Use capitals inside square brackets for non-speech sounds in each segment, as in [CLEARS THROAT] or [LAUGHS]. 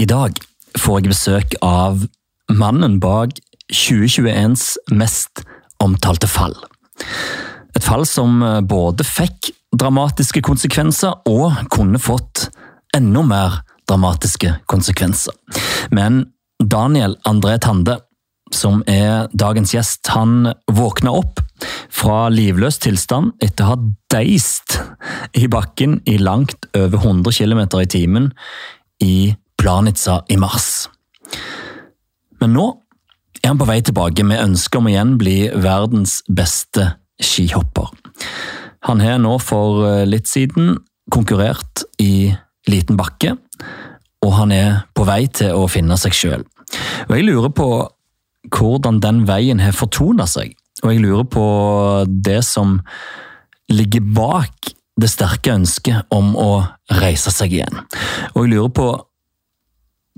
I dag får jeg besøk av mannen bak 2021s mest omtalte fall. Et fall som både fikk dramatiske konsekvenser og kunne fått enda mer dramatiske konsekvenser. Men Daniel André Tande, som er dagens gjest, han våkna opp fra livløs tilstand etter å ha deist i bakken i langt over 100 km i timen i Planica i mars. Men nå er han på vei tilbake med ønske om å igjen bli verdens beste skihopper. Han har nå for eh, litt siden konkurrert i liten bakke, og han er på vei til å finne seg sjøl. Jeg lurer på hvordan den veien har fortona seg, og jeg lurer på det som ligger bak det sterke ønsket om å reise seg igjen. Og jeg lurer på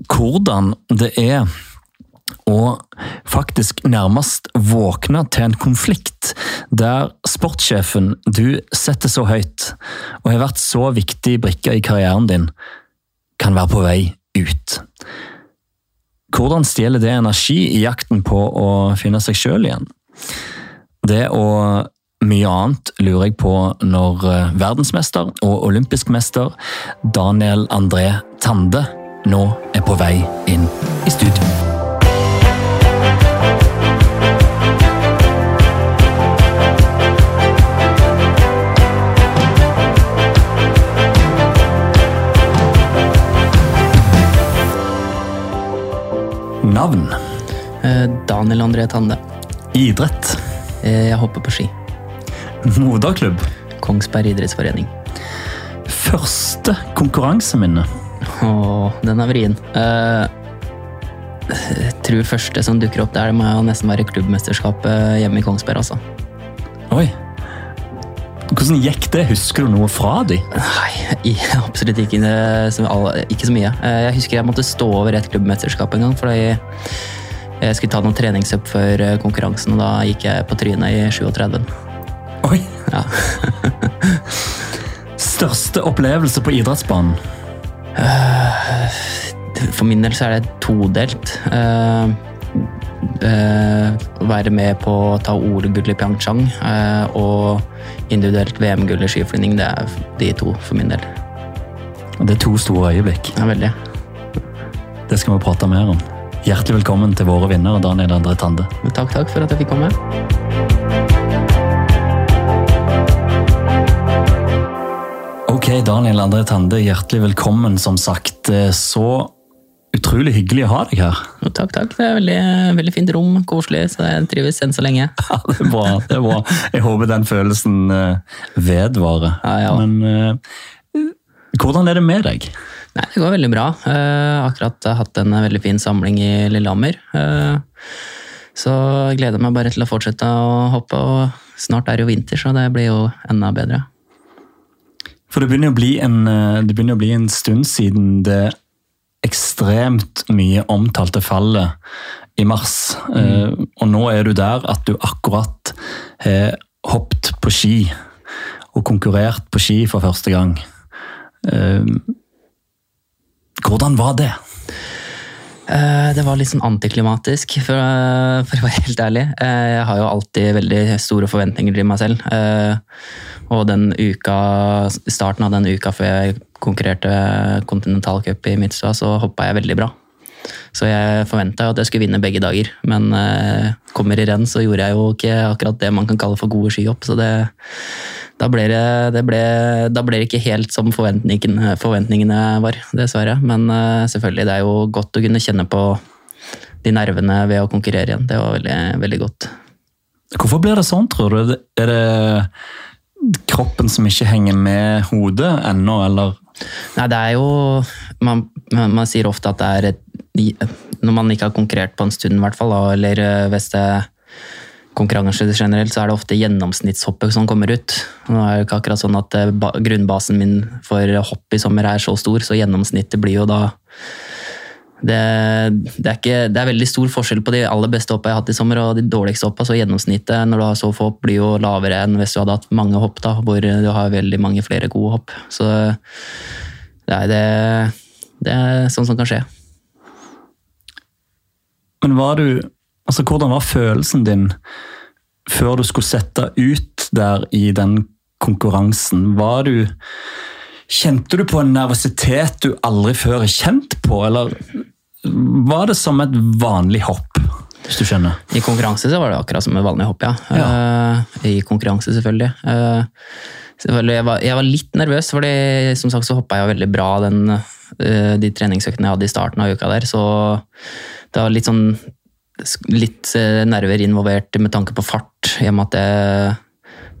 hvordan det er å faktisk nærmest våkne til en konflikt der sportssjefen du setter så høyt, og har vært så viktig brikke i karrieren din, kan være på vei ut. Hvordan stjeler det energi i jakten på å finne seg sjøl igjen? Det og mye annet lurer jeg på når eh, verdensmester og olympisk mester Daniel André Tande nå er på vei inn i studio. Navn? Eh, Daniel André Tande. Idrett? Eh, Jeg hopper på ski. Moderklubb? Kongsberg idrettsforening. Første konkurranseminne? Åh, den er vrien. Uh, Jeg tror første som dukker opp der, det må jo nesten være klubbmesterskapet hjemme i Kongsberg, altså. Oi. Hvordan gikk det? Husker du noe fra de? Nei, absolutt ikke, ikke så mye. Eh, Jeg husker jeg måtte stå over et klubbmesterskap en gang, fordi jeg skulle ta noen treningsøpp før eh, konkurransen, og da gikk jeg på trynet i 37. Oi. Ja. [LAUGHS] Største opplevelse på idrettsbanen? For min del så er det todelt. Eh, eh, Å være med på å ta OL-gull i Pyeongchang eh, og individuelt VM-gull i skiflygning, det er de to for min del. Det er to store øyeblikk. Er veldig. Det skal vi prate mer om. Hjertelig velkommen til våre vinnere, Daniel André Tande. Takk, takk for at jeg fikk komme. Ok, Daniel André Tande, hjertelig velkommen, som sagt. Eh, Så utrolig hyggelig å ha deg her. Takk, takk. Det er veldig, veldig fint rom, koselig, så jeg trives enn så lenge. [LAUGHS] Ja, det er bra. det er bra. Jeg håper den følelsen eh, vedvarer. Ja, ja. Men eh, hvordan er det med deg? Nei, det går veldig bra. Uh, akkurat hatt en veldig fin samling i Lillehammer. Uh, så jeg meg bare til å fortsette å hoppe, og snart er det jo vinter, så det blir jo enda bedre. For det begynner en, eh, det begynner å bli en stund siden det ekstremt mye omtalte fallet i mars. Eh, og nå er du der at du akkurat har hoppet på ski og konkurrert på ski for første gang. Eh, hvordan var det? Eh, Det var litt sånn antiklimatisk, for, for å være helt ærlig. Eh, Jeg har jo alltid veldig store forventninger til meg selv. Eh, Og den uka, starten av den uka før jeg konkurrerte Continental Cup i Midtstua, så hoppa jeg veldig bra. Så jeg forventa at jeg skulle vinne begge dager, men eh, kommer i renn så gjorde jeg jo ikke akkurat det man kan kalle for gode skihopp, så det, da, ble det, det ble, da ble det ikke helt som forventningene, forventningene var, dessverre. Men eh, selvfølgelig, det er jo godt å kunne kjenne på de nervene ved å konkurrere igjen. Det var veldig, veldig godt. Hvorfor blir det sånn, tror du? Er det kroppen som ikke henger med hodet ennå, eller? Nei, det er jo Man, man, sier ofte at det er et, Når man ikke har konkurrert på en stund, i hvert fall, eller eh, hvis det er konkurranse generelt, så er det ofte gjennomsnittshoppet som kommer ut. Nå er det ikke akkurat sånn at eh, grunnbasen min for hopp i sommer er så stor, så gjennomsnittet blir jo da det, det, er ikke, det er veldig stor forskjell på de aller beste hoppa jeg har hatt i sommer og de dårligste hoppa. Så gjennomsnittet når du har så få hopp, blir jo lavere enn hvis du hadde hatt mange hopp, da, hvor du har veldig mange flere gode hopp. Så det er, det, det er sånn som kan skje. Men var du Altså, hvordan var følelsen din før du skulle sette ut der i den konkurransen? Var du Kjente du på en nervøsitet du aldri før har kjent på, eller var det som et vanlig hopp? Hvis du skjønner? I konkurranse så var det akkurat som et vanlig hopp, ja. Uh, I konkurranse, selvfølgelig. Uh, selvfølgelig jeg, var, jeg, var, litt nervøs, fordi som sagt så hoppa jeg veldig bra den, uh, de treningsøktene jeg hadde i starten av uka der. Så det var litt sånn litt nerver involvert med tanke på fart, i og med at det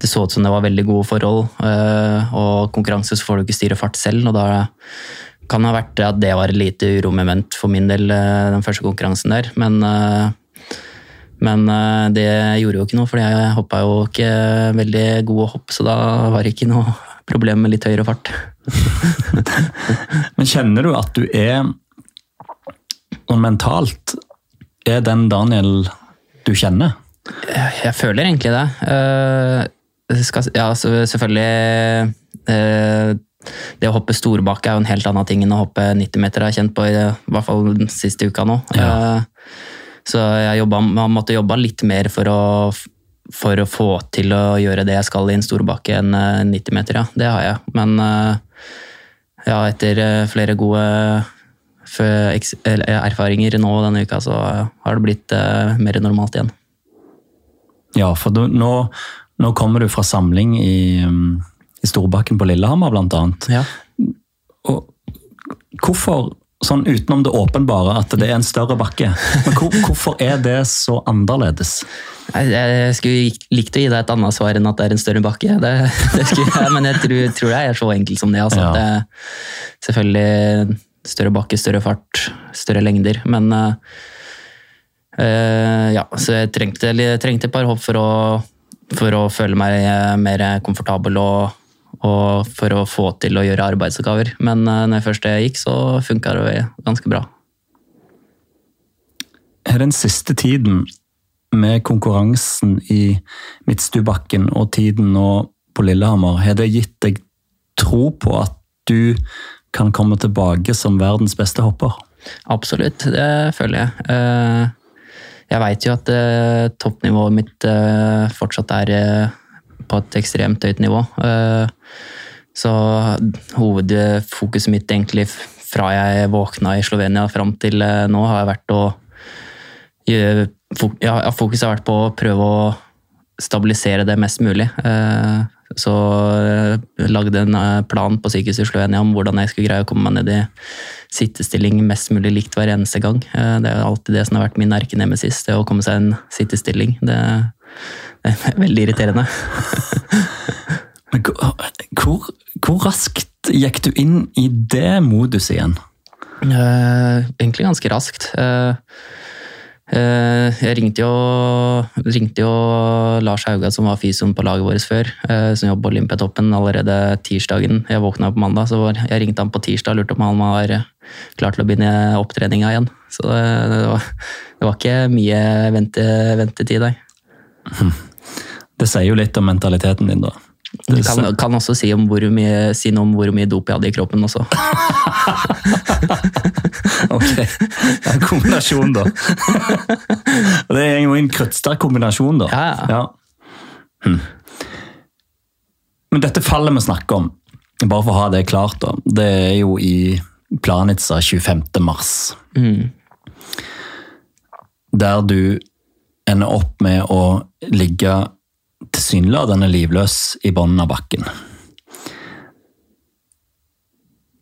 det så ut som det var veldig gode forhold. Eh, og konkurranse så får du ikke styre fart selv, og da kan det ha vært at det var et lite uromoment for min del, eh, den første konkurransen der. Men, eh, men det gjorde jo ikke noe, for jeg hoppa jo ikke veldig gode hopp, så da var det ikke noe problem med litt høyere fart. [LAUGHS] men kjenner du at du er og mentalt Er den Daniel du kjenner? Jeg føler egentlig det skal, ja, selvfølgelig uh, Det å hoppe storbakke er jo en helt annen ting enn å hoppe 90 meter, jeg har kjent på i, i hvert fall den siste uka nå. Ja. Uh, så jeg jobbet, man måtte jobbe litt mer for å, for å, få til å gjøre det jeg skal i en storbakke enn 90 eh, meter, ja. Det har jeg. Men ja, etter flere gode erfaringer nå denne uka, så har det blitt mer normalt igjen. Ja, for du, nå nå kommer du fra samling i, um, i Storbakken på Lillehammer, blant annet. Ja. Og hvorfor, sånn utenom det åpenbare, at det er en større bakke, men hvor, hvorfor er det så annerledes? Jeg skulle likt å gi deg et annet svar enn at det er en større bakke. Det, det jeg, men jeg tror, tror, det er så enkelt som det. Altså. Ja. det selvfølgelig større bakke, større fart, større lengder. Men uh, ja, så jeg trengte, trengte et par hopp for å for å føle meg eh, mer komfortabel og, og, for å få til å gjøre arbeidsoppgaver. Men uh, når jeg først gikk, så funka det ganske bra. Den siste tiden med konkurransen i Midtstubakken og tiden nå på Lillehammer, har det gitt deg tro på at du kan komme tilbake som verdens beste hopper? Absolutt, det føler jeg. Eh, jeg veit jo at uh, toppnivået mitt uh, fortsatt er på et ekstremt høyt nivå. så hovedfokuset mitt egentlig fra jeg våkna i Slovenia fram til nå, har vært å ja, Fokuset har vært på å prøve å stabilisere det mest mulig. Så lagde en plan på sykehuset i Slovenia om hvordan jeg skulle greie å komme meg ned i sittestilling mest mulig likt hver eneste gang. Eh, det er alltid det som har vært min erkenemesis, det å komme seg i en sittestilling. Det, det er veldig irriterende. [LAUGHS] Men hvor, hvor, raskt gikk du inn i det moduset igjen? Egentlig ganske raskt. Uh, jeg ringte jo, ringte jo Lars Hauga, som var fysioen på laget vårt før, som jobber på Olympiatoppen allerede tirsdagen. Jeg våkna på mandag, så jeg ringte han på tirsdag og lurte om han var klar til å begynne opptreninga igjen. Så det, det, var, det var, ikke mye vente, ventetid nei. [LAUGHS] Det sier jo litt om mentaliteten din, da. Det kan, kan også si, mye, si, noe om hvor mye dop jeg hadde i kroppen også. [LAUGHS] [LAUGHS] ok. Det er en kombinasjon, da. [LAUGHS] det er jo en krøttsterk kombinasjon, da. Ja, ja. Hm. Men dette fallet vi snakker om, bare for å ha det klart, da, det er jo i Planica 25. mars. Mm. Der du ender opp med å ligge tilsynelatende livløs i bunnen av bakken.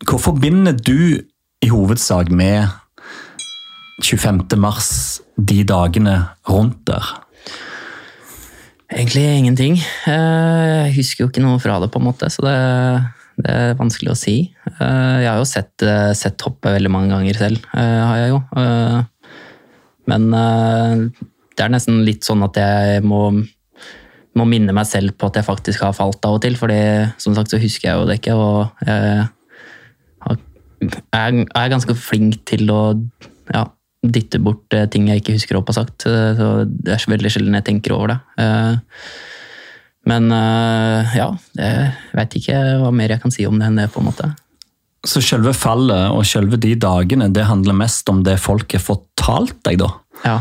Hva forbinder du i hovedsak med 25. mars, de dagene rundt der? Egentlig ingenting. Eh, jeg husker jo ikke noe fra det, på en måte, så det det er vanskelig å si. Eh, jeg har jo sett, eh, sett hoppet veldig mange ganger selv, har jeg jo. Men det er nesten litt sånn at jeg må, må minne meg selv på at jeg faktisk har falt av og til, fordi som sagt så husker jeg jo det ikke. Og jeg er ganske flink til å ja, dytte bort ting jeg ikke husker opp har sagt. Så det er veldig sjelden jeg tenker over det. Men uh, ja, jeg veit ikke hva mer jeg kan si om det enn det, på en måte. Så selve fallet og selve de dagene, det handler mest om det folk har fortalt deg, da? Ja.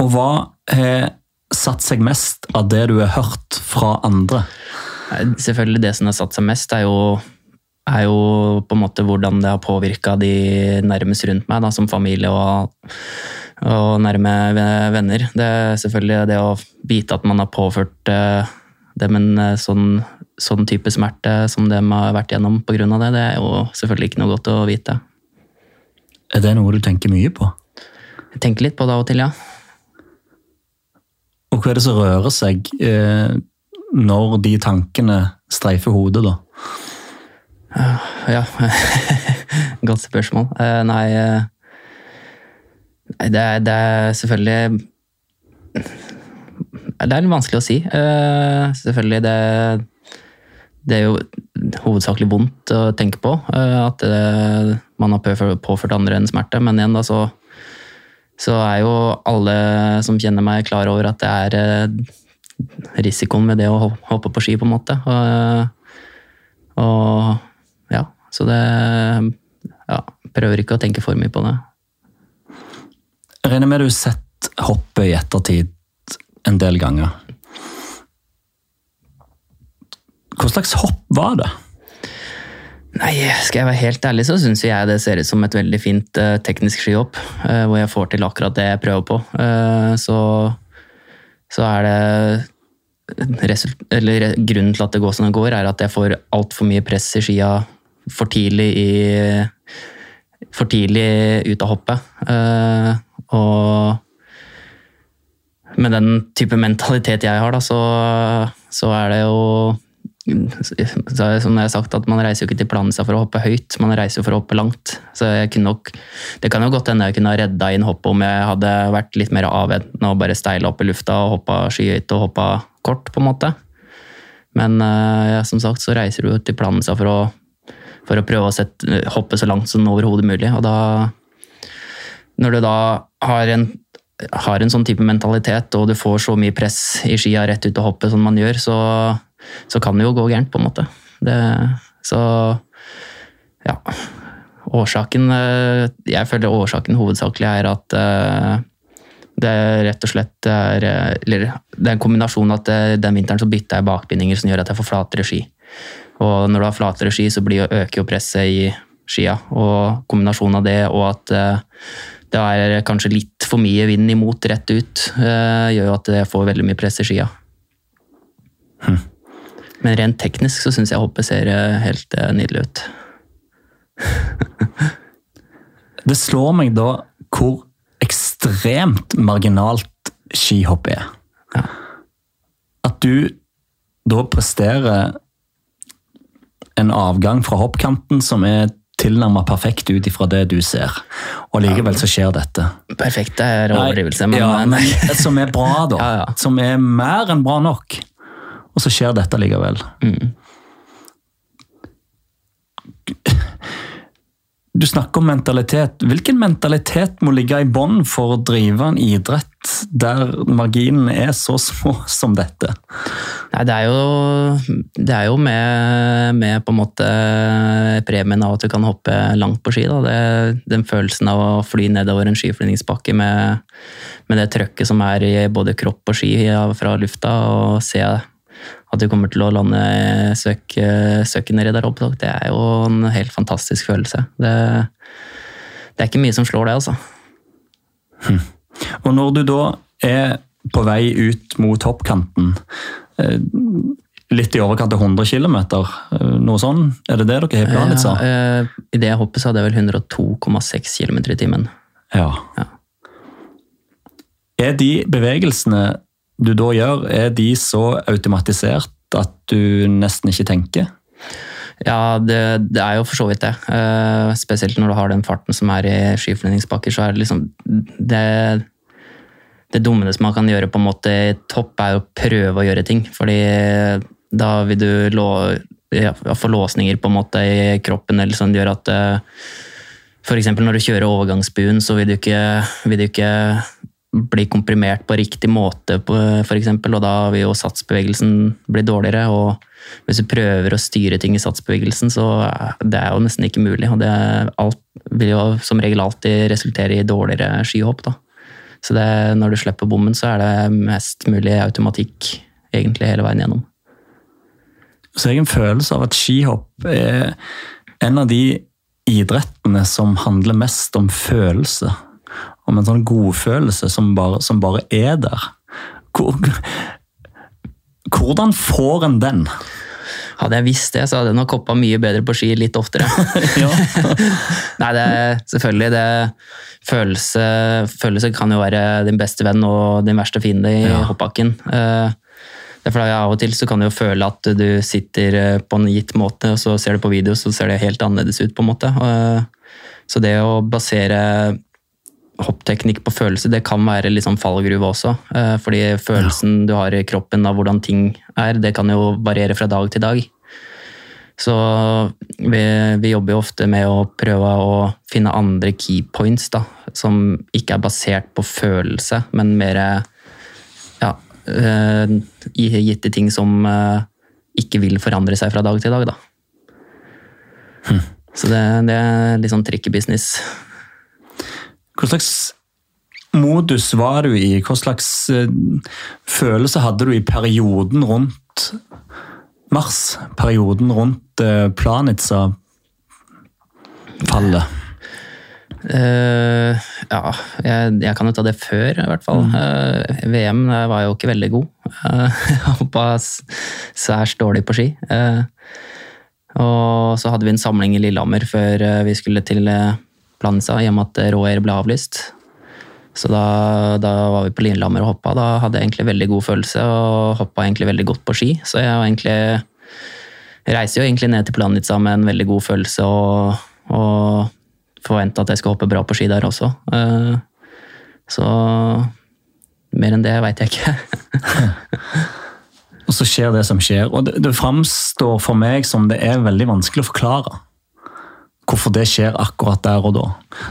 Og hva har satt seg mest av det du har hørt fra andre? Selvfølgelig det som har satt seg mest, er jo, er jo på en måte hvordan det har påvirka de nærmest rundt meg, da, som familie og, og nærme venner. Det er selvfølgelig det å vite at man har påført eh, dem en eh, sånn, sånn type smerte som de har vært gjennom pga. det, det er jo selvfølgelig ikke noe godt å vite. Er det noe du tenker mye på? Jeg tenker litt på det av og til, ja. Og hva er det som rører seg eh, når de tankene streifer hodet, da? Ja, [LAUGHS] godt spørsmål. Uh, nei, uh, det, er, det, er, selvfølgelig Det er litt vanskelig å si. Uh, selvfølgelig, det, det er jo hovedsakelig vondt å tenke på. At man har påført andre en smerte. Men igjen, da, så, så er jo alle som kjenner meg, klar over at det er risikoen med det å hoppe på ski, på en måte. Og, og så det Ja, prøver ikke å tenke for mye på det. Jeg regner med du har sett hoppet i ettertid en del ganger. Hva slags hopp var det? Nei, skal jeg være helt ærlig, så syns jeg det ser ut som et veldig fint uh, teknisk skihopp. Uh, hvor jeg får til akkurat det jeg prøver på. Uh, så, så er det eller grunnen til at det går som det går, er at jeg får altfor mye press i skia for tidlig i For tidlig ut av hoppet. Uh, og med den type mentalitet jeg har, da, så, så er det jo som jeg har sagt, at Man reiser jo ikke til Planica for å hoppe høyt, man reiser jo for å hoppe langt. Så nok, Det kan jo godt hende jeg kunne ha redda inn hoppet om jeg hadde vært litt mer avventende og bare steila opp i lufta og hoppa skyhøyt og hoppa kort, på en måte. Men eh, ja, som sagt så reiser du til Planica for å, for å prøve å sette, hoppe så langt som overhodet mulig. Og da Når du da har en, har en sånn type mentalitet, og du får så mye press i skia rett ut og hoppe som man gjør, så, så kan det jo gå gærent, på en måte. Det, så ja. Årsaken eh, Jeg føler årsaken hovedsakelig er at uh, det er rett og slett er, eller, det er en kombinasjon at den vinteren så bytta jeg bakbindinger som gjør at jeg får flatere ski. Og når du har flatere ski, så blir, øker jo presset i skia. Og kombinasjonen av det og at uh, det er kanskje litt for mye vind imot rett ut, uh, gjør jo at jeg får veldig mye press i skia. Hm. Men rent teknisk så syns jeg hoppet ser uh, helt nydelig ut. [LAUGHS] det slår meg da hvor ekstremt marginalt skihopp er. Ja. At du da presterer en avgang fra hoppkanten som er tilnærmet perfekt ut ifra det du ser. Og likevel så skjer dette. Perfekt er overdrivelse, men, ja, men [LAUGHS] Som er bra, da. Ja, ja. Som er mer enn bra nok. Og så skjer dette likevel. Mm. Du snakker om mentalitet. Hvilken mentalitet må ligge i bånn for å drive en idrett der marginene er så små [LAUGHS] som dette? Nei, det er jo, det er jo med, med, på en måte premien av at du kan hoppe langt på ski. Det, den følelsen av å fly nedover en skiflyvningsbakke med, med det trøkket som er i både kropp og ski fra lufta, og se at du kommer til å lande søk, søket nedi der oppe, det er jo en helt fantastisk følelse. Det, det, er ikke mye som slår det, altså. Hm. Og når du da er på vei ut mot hoppkanten, eh, litt i overkant av 100 km, eh, noe sånn, er det det dere har planen? Ja, eh, I det hoppet så hadde jeg vel 102,6 km i timen. Ja. ja. Er de bevegelsene du da gjør, er de så automatisert at du nesten ikke tenker? Ja, det, det er jo for så vidt det. Uh, spesielt når du har den farten som er i skiflyvningsbakker, så er det liksom det, det dummeste man kan gjøre på en måte i topp, er å prøve å gjøre ting. Fordi da vil du lå, ja, få låsninger på en måte i kroppen eller sånn, gjør at uh, F.eks. når du kjører overgangsbuen, så vil du ikke, vil du ikke bli komprimert på riktig måte, f.eks., og da vil jo satsbevegelsen bli dårligere. og Hvis du prøver å styre ting i satsbevegelsen, så det er jo nesten ikke mulig. og det alt, vil jo som regel alltid resultere i dårligere skyhopp, da. Så det, når du slipper bommen, så er det mest mulig automatikk egentlig hele veien gjennom. Så jeg har en følelse av at skihopp er en av de idrettene som handler mest om følelse om en sånn godfølelse som bare, som bare er der. Hvordan får en den? Hadde jeg visst det, så hadde jeg nok hoppa mye bedre på ski litt oftere. [LAUGHS] [LAUGHS] Nei, det er selvfølgelig det følelse, følelse kan jo være din beste venn og din verste fiende i ja. hoppbakken. Eh, Derfor Av og til så kan du jo føle at du sitter eh, på en gitt måte, og så ser du på video, så ser det helt annerledes ut. på en måte. Eh, så det å basere hoppteknikk på følelse, det kan være litt sånn fallgruve også. Eh, fordi følelsen du har i kroppen av hvordan ting er, det kan jo variere fra dag til dag. Så vi, vi jobber jo ofte med å prøve å finne andre key points da, som ikke er basert på følelse, men mer ja, uh, gitte ting som uh, ikke vil forandre seg fra dag til dag. Da. Hm. Så det, det, er litt sånn tricky business. Hva slags modus var du i? Hva slags uh, følelse hadde du i perioden rundt mars? Perioden rundt uh, Planica-fallet? Uh, ja, jeg, jeg, kan jo ta det før, i hvert fall. Mm. Uh, VM var jo ikke veldig god. Uh, [LAUGHS] jeg hoppa særs dårlig på ski. og så hadde vi en samling i Lillehammer før vi skulle til Planica, i og med at Råair ble avlyst. Så da, da, var vi på Lillehammer og hoppa. Da hadde jeg egentlig veldig god følelse og hoppa egentlig veldig godt på ski. Så jeg egentlig reiser jo egentlig ned til Planica med en veldig god følelse og, og forventa at jeg skal hoppe bra på ski der også. Eh, så mer enn det veit jeg ikke. [LAUGHS] og så skjer det som skjer. Og det, det framstår for meg som det er veldig vanskelig å forklare hvorfor det skjer akkurat der og da.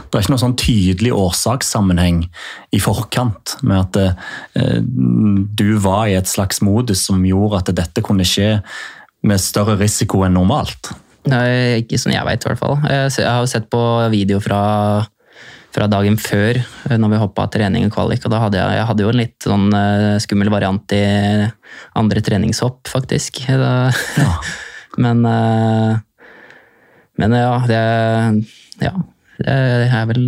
Det er ikke noen sånn tydelig årsakssammenheng i forkant med at eh, du var i et slags modus som gjorde at dette kunne skje med større risiko enn normalt. Nei, ikke sånn jeg veit, i hvert fall. Jeg har jo sett på video fra, fra dagen før, eh, når vi hoppa trening og kvalik. og da hadde jeg, jeg hadde jo en litt sånn uh, skummel variant i andre treningshopp, faktisk. [LAUGHS] Da, ja. Men uh, men ja, det, ja, det er vel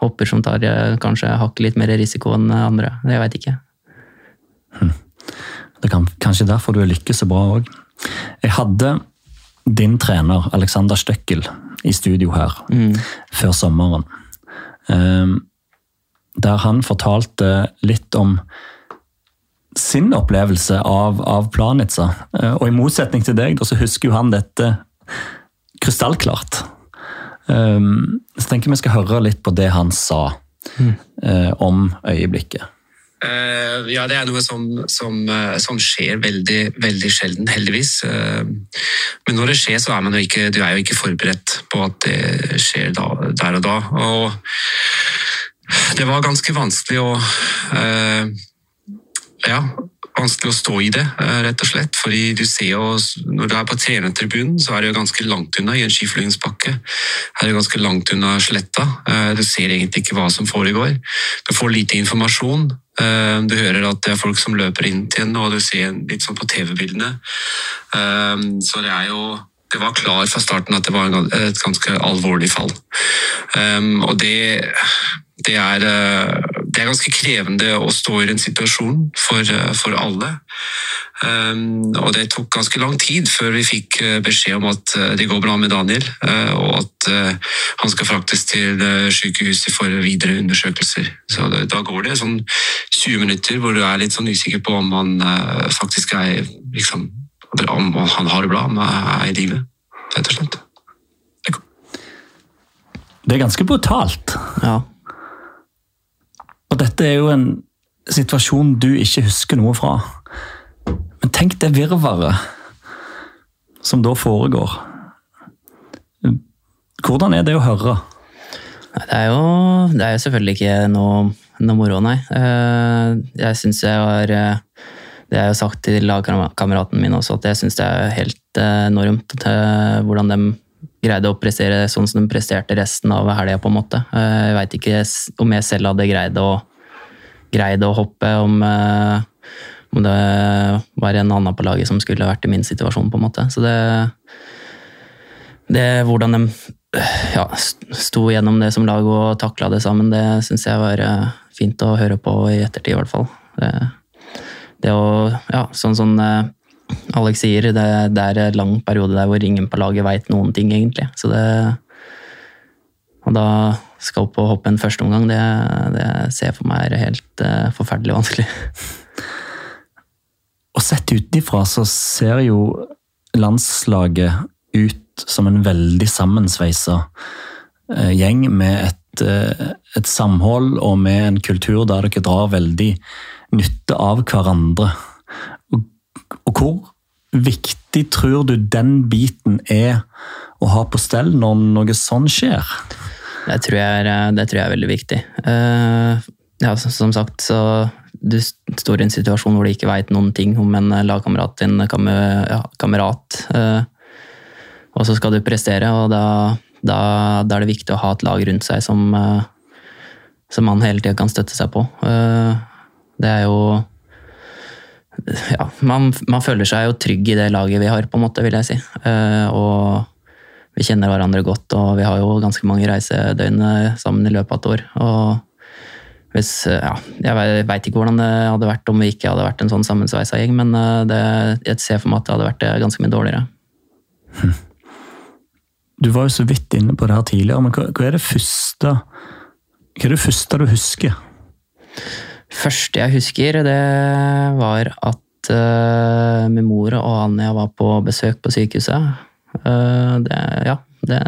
hopper som tar eh, kanskje hakket litt mer risiko enn andre. Jeg veit ikke. Hm. Det er kanskje derfor du lykkes så bra òg. Jeg hadde din trener Alexander Støkkel i studio her mm. før sommeren. Ehm, der han fortalte litt om sin opplevelse av, av Planica. Eh, og i motsetning til deg, så husker jo han dette krystallklart. Um, så tenker jeg vi skal høre litt på det han sa mm. uh, om øyeblikket. Uh, ja, det er noe som, som, uh, som, skjer veldig, veldig sjelden, heldigvis. Uh, men når det skjer, så er man jo ikke, du er jo ikke forberedt på at det skjer da, der og da. Og det var ganske vanskelig å ja, vanskelig å stå i det, eh, rett og slett. Fordi du ser jo, Når du er på trenertribunen, så er det jo ganske langt unna i en skiflygingsbakke. Her er det ganske langt unna sletta. Eh, du ser egentlig ikke hva som foregår. Du får lite informasjon. Eh, du hører at det er folk som løper inn til en, og du ser litt sånn på TV-bildene. Så det er jo det var klar fra starten at det var et ganske alvorlig fall. Og det, det er det er ganske krevende å stå i den situasjonen for, eh, for alle. Um, og det tok ganske lang tid før vi fikk eh, beskjed om at eh, det går bra med Daniel, uh, og at uh, han skal fraktes til uh, sykehuset for videre undersøkelser. Så det, Da går det sånn 20 minutter hvor du er litt sånn usikker på om han faktisk er liksom, Om han har det bra, om han er i live, rett og slett. Det er ganske brutalt. Ja. Og dette er jo en situasjon du ikke husker noe fra. Men tenk det virvaret som da foregår. Hvordan er det å høre? Det er jo, det er jo selvfølgelig ikke noe noe moro, nei. Eh, jeg syns jeg var eh, Det jeg jo sagt til lagkameraten min også, at jeg syns det er helt eh, enormt hvordan de greide å prestere sånn som de presterte resten av helga, på en måte. Eh, Jeg veit ikke om jeg selv hadde greid å, greid å hoppe, om, eh, om det var en annen på laget som skulle vært i min situasjon, på en måte. Så det det hvordan de ja, sto gjennom det som lag og takla det sammen, det syns jeg var eh, fint å høre på i ettertid, i hvert fall. Det, det å Ja, sånn eh, Alex sier, det, det er en lang periode der hvor ingen på laget veit noen ting, egentlig. Så det Og da skal opp og hoppe en første omgang, det, det ser for meg er helt uh, forferdelig vanskelig. [LAUGHS] Og sett utenfra så ser jo landslaget ut som en veldig sammensveisa eh, gjeng med et, eh, et samhold og med en kultur der dere drar veldig nytte av hverandre. Og, hvor viktig tror du den biten er å ha på stell når noe sånn skjer? Det tror jeg er, det tror jeg er veldig viktig. Uh, ja, som sagt, så du står i en situasjon hvor du ikke veit noen ting om en lagkamerat, en kamer, ja, kamerat. uh, og så skal du prestere, og da, da, da er det viktig å ha et lag rundt seg som, uh, som man hele tida kan støtte seg på. Eh, det er jo ja, man, man føler seg jo trygg i det laget vi har, på en måte, vil jeg si. Eh, og vi kjenner hverandre godt, og vi har jo ganske mange reisedøgn eh, sammen i løpet av et år. Og hvis, eh, ja, jeg veit ikke hvordan det hadde vært om vi ikke hadde vært en sånn sammensveisa gjeng, men det, jeg ser for meg at det hadde vært ganske mye dårligere. Du var jo så vidt inne på det her tidligere, men hva, hva er det første hva er det første du husker? Første jeg husker, det var at uh, min mor og Anja var på besøk på sykehuset. Uh, det, ja, det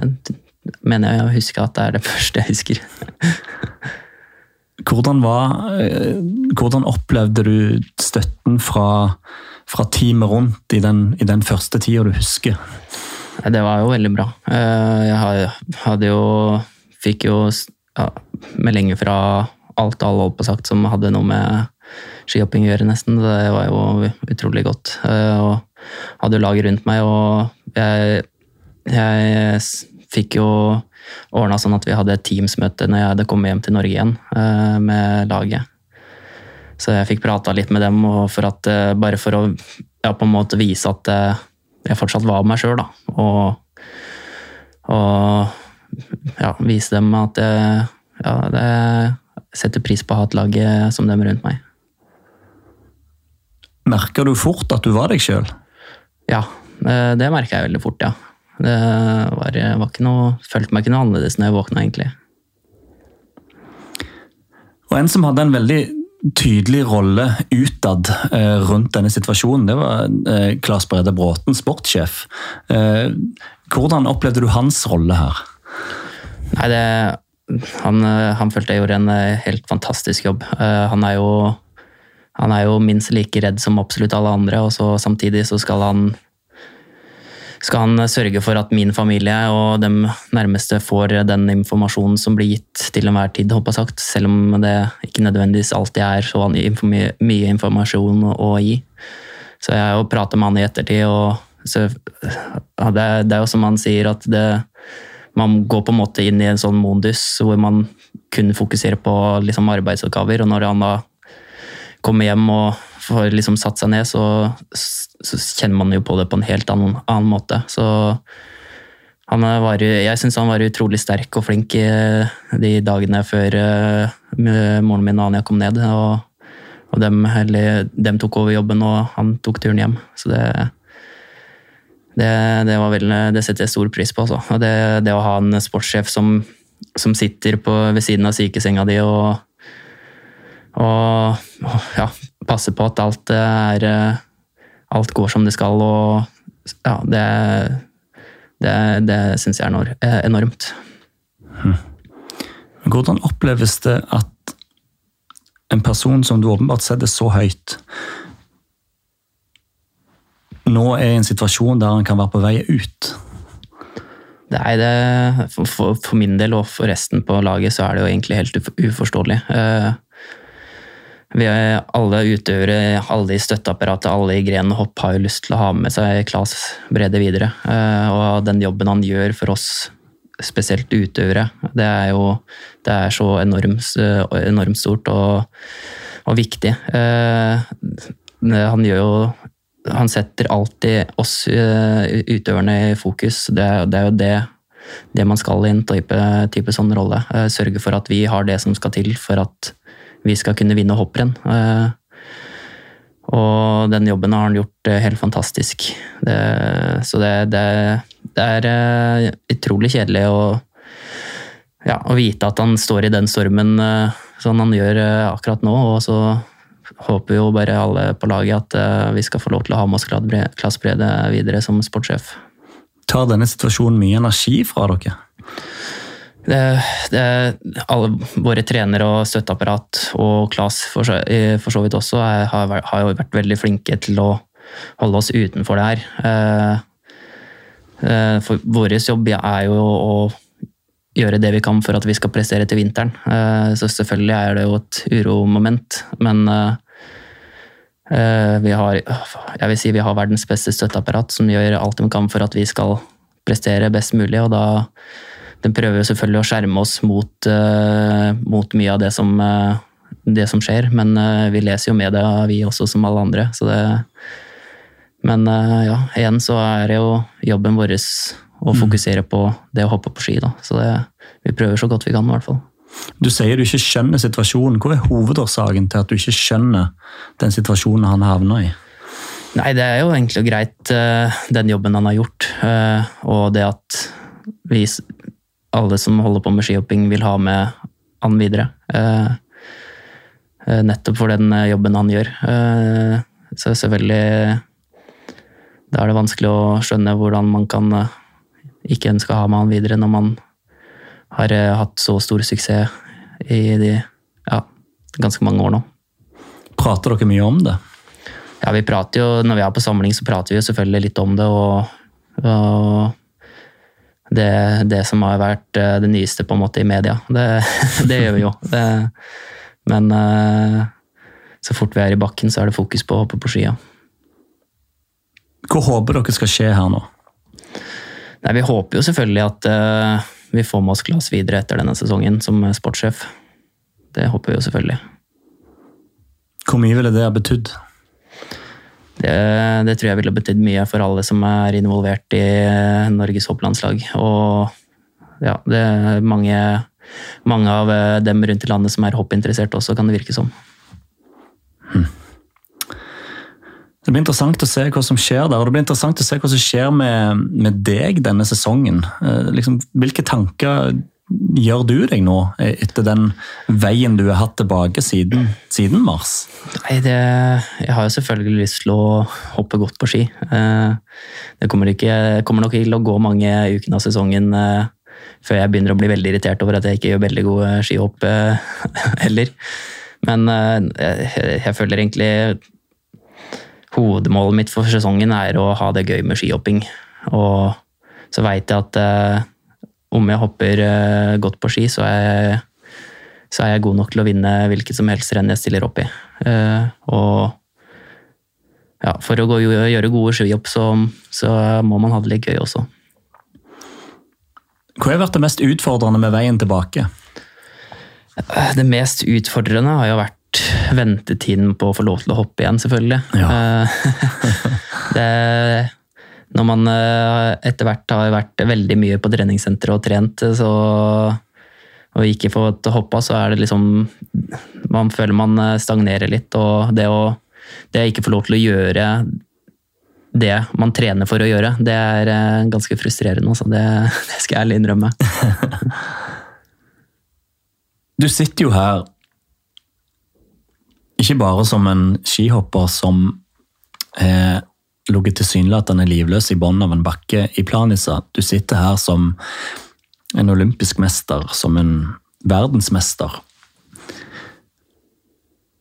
mener jeg å huske at det er det [LAUGHS] første jeg husker. Hvordan, var, eh, hvordan opplevde du støtten fra, fra teamet rundt i den, i den første tida du husker? Det var jo veldig bra. Jeg hadde jo Fikk jo ja, meldinger fra alt alle holdt på sagt som hadde noe med skihopping å gjøre, nesten. Det var jo utrolig godt. Eh, Og hadde jo laget rundt meg, og jeg, jeg fikk jo ordna sånn at vi hadde et Teams-møte når jeg hadde kommet hjem til Norge igjen eh, med laget. Så jeg fikk prata litt med dem, for at, eh, bare for å ja, på en måte vise at jeg fortsatt var meg sjøl, da. Og, og ja, vise dem at jeg, ja, det, setter pris på å ha et lag eh, som dem rundt meg. Merker du fort at du var deg sjøl? Ja, eh, det merka jeg veldig fort, ja. Det var, var ikke noe, følte meg ikke noe annerledes når jeg våkna, egentlig. Og en som hadde en veldig tydelig rolle utad eh, rundt denne situasjonen, det var eh, Claes Brede Bråten, sportssjef. Eh, hvordan opplevde du hans rolle her? Nei, det, han, eh, han følte jeg gjorde en eh, helt fantastisk jobb. Eh, Han er jo, han er jo minst like redd som absolutt alle andre, og så samtidig så skal han skal han sørge for at min familie og de nærmeste får den informasjonen som blir gitt til enhver tid, håper sagt, selv om det ikke nødvendigvis alltid er så mye informasjon å gi. Så jeg har jo pratet med han i ettertid, og så, ja, det, det er jo som han sier, at det, man går på en måte inn i en sånn modus hvor man kun fokuserer på liksom arbeidsoppgaver, og når han da kommer hjem og får liksom satt seg ned, så, så kjenner man jo på det på en helt annen, annen måte. Så var, jeg syns han var utrolig sterk og flink de dagene før eh, moren min og Anja kom ned. Og, og dem, eller, dem tok over jobben, og han tok turen hjem. Så det, det, det, var vel, det setter jeg stor pris på. Altså. Det, det å ha en sportssjef som, som sitter på, ved siden av sykesenga di og, og, ja, passer på at alt er eh, Alt går som det skal, og ja, det, det, det syns jeg er eh, enormt. Hvordan oppleves det at en person som du åpenbart setter så høyt, nå er i en situasjon der han kan være på vei ut? Nei, det, for, for, for min del og for resten på laget så er det jo egentlig helt uforståelig. Eh, vi er alle utøvere, alle i støtteapparatet, alle i grenen hopp har jo lyst til å ha med seg Klas Brede videre. Eh, og den jobben han gjør for oss, spesielt utøvere, det er jo det er så enormt, enormt stort og, og viktig. Eh, han gjør jo Han setter alltid oss eh, utøverne i fokus. Det, det er jo det det man skal i en type, sånn rolle. Sørge for at vi har det som skal til for at vi skal kunne vinne hopprenn. Eh, og den jobben har han gjort eh, helt fantastisk. Det, så det, er eh, utrolig kjedelig å, ja, å, vite at han står i den stormen sånn han gjør akkurat nå. Og så håper jo bare alle på laget at vi skal få lov til å ha med oss Klas Brede videre som sportssjef. Tar denne situasjonen mye energi fra dere? det, det, alle våre trenere og støtteapparat, og Klas for, for, så vidt også, er, har, har, jo vært veldig flinke til å holde oss utenfor det her. Eh, eh, for vår jobb er jo å gjøre det vi kan for at vi skal prestere til vinteren. Eh, så selvfølgelig er det jo et uromoment, men vi har, jeg vil si vi har verdens beste støtteapparat som gjør alt de kan for at vi skal prestere best mulig, og da De prøver jo selvfølgelig å skjerme oss mot, mot mye av det som, det som skjer. Men vi leser jo media, vi også, som alle andre. Det, men ja, igjen så er det jo jobben vår å mm. fokusere på det å hoppe på ski. Da. Så det, vi prøver så godt vi kan, i hvert fall. Du sier du ikke skjønner situasjonen. Hvor er hovedårsaken til at du ikke skjønner den situasjonen han havner i? Nei, det er jo egentlig greit, den jobben han har gjort. Og det at vi alle som holder på med skihopping, vil ha med han videre. Eh, eh, nettopp for den eh, jobben han gjør. Så selvfølgelig Da er det vanskelig å skjønne hvordan man kan ikke ønske å ha med han videre når man har hatt så stor suksess i de ja, ganske mange år nå. Prater dere mye om det? Ja, vi prater jo, Når vi er på samling, så prater vi jo selvfølgelig litt om det. og, og det, det, som har vært eh, det nyeste på en måte i media. Det, [LAUGHS] det gjør vi jo. Det, men eh, så fort vi er i bakken, så er det fokus på å hoppe på skia. Hva håper dere skal skje her nå? Nei, Vi håper jo selvfølgelig at uh, vi får med oss Glass videre etter denne sesongen som sportssjef. Det håper vi jo selvfølgelig. Hvor mye ville det ha betydd? Det, det, tror jeg ville betydd mye for alle som er involvert i Norges hopplandslag. Og ja, det er mange, mange av dem rundt i landet som er hoppinteressert også, kan det virke som. Hmm. Det blir interessant å se hva som skjer der, og det blir interessant å se hva som skjer med, med deg denne sesongen. Eh, liksom, hvilke tanker gjør du deg nå, etter den veien du har hatt tilbake siden, siden mars? Nei, det, Jeg har jo selvfølgelig lyst til å hoppe godt på ski. Eh, det kommer, ikke, kommer nok til å gå mange ukene av sesongen eh, før jeg begynner å bli veldig irritert over at jeg ikke gjør veldig gode skihopp eh, [LAUGHS] heller. Men jeg, jeg føler egentlig hovedmålet mitt for sesongen er å ha det gøy med skihopping. Og så veit jeg at om jeg hopper eh, godt på ski, så er, jeg, så er, jeg, god nok til å vinne hvilket som helst renn jeg stiller opp i. Eh, og ja, for å gå, gjøre gode skihopp, så, så må man ha det litt gøy også. Hva har vært det mest utfordrende med veien tilbake? Det mest utfordrende har jo vært ventetiden på å få lov til å hoppe igjen, selvfølgelig. Ja. [LAUGHS] det når man eh, etter hvert har vært veldig mye på treningssenteret og trent så, og ikke fått hoppa, så er det liksom Man føler man eh, stagnerer litt. Og det å, det å ikke få lov til å gjøre det man trener for å gjøre, det er eh, ganske frustrerende. Altså. Det, [LAUGHS] det skal jeg ærlig innrømme. [LAUGHS] du sitter jo her ikke bare som en skihopper som har ligget tilsynelatende livløs i bunnen av en bakke i Planica. Du sitter her som en olympisk mester, som en verdensmester.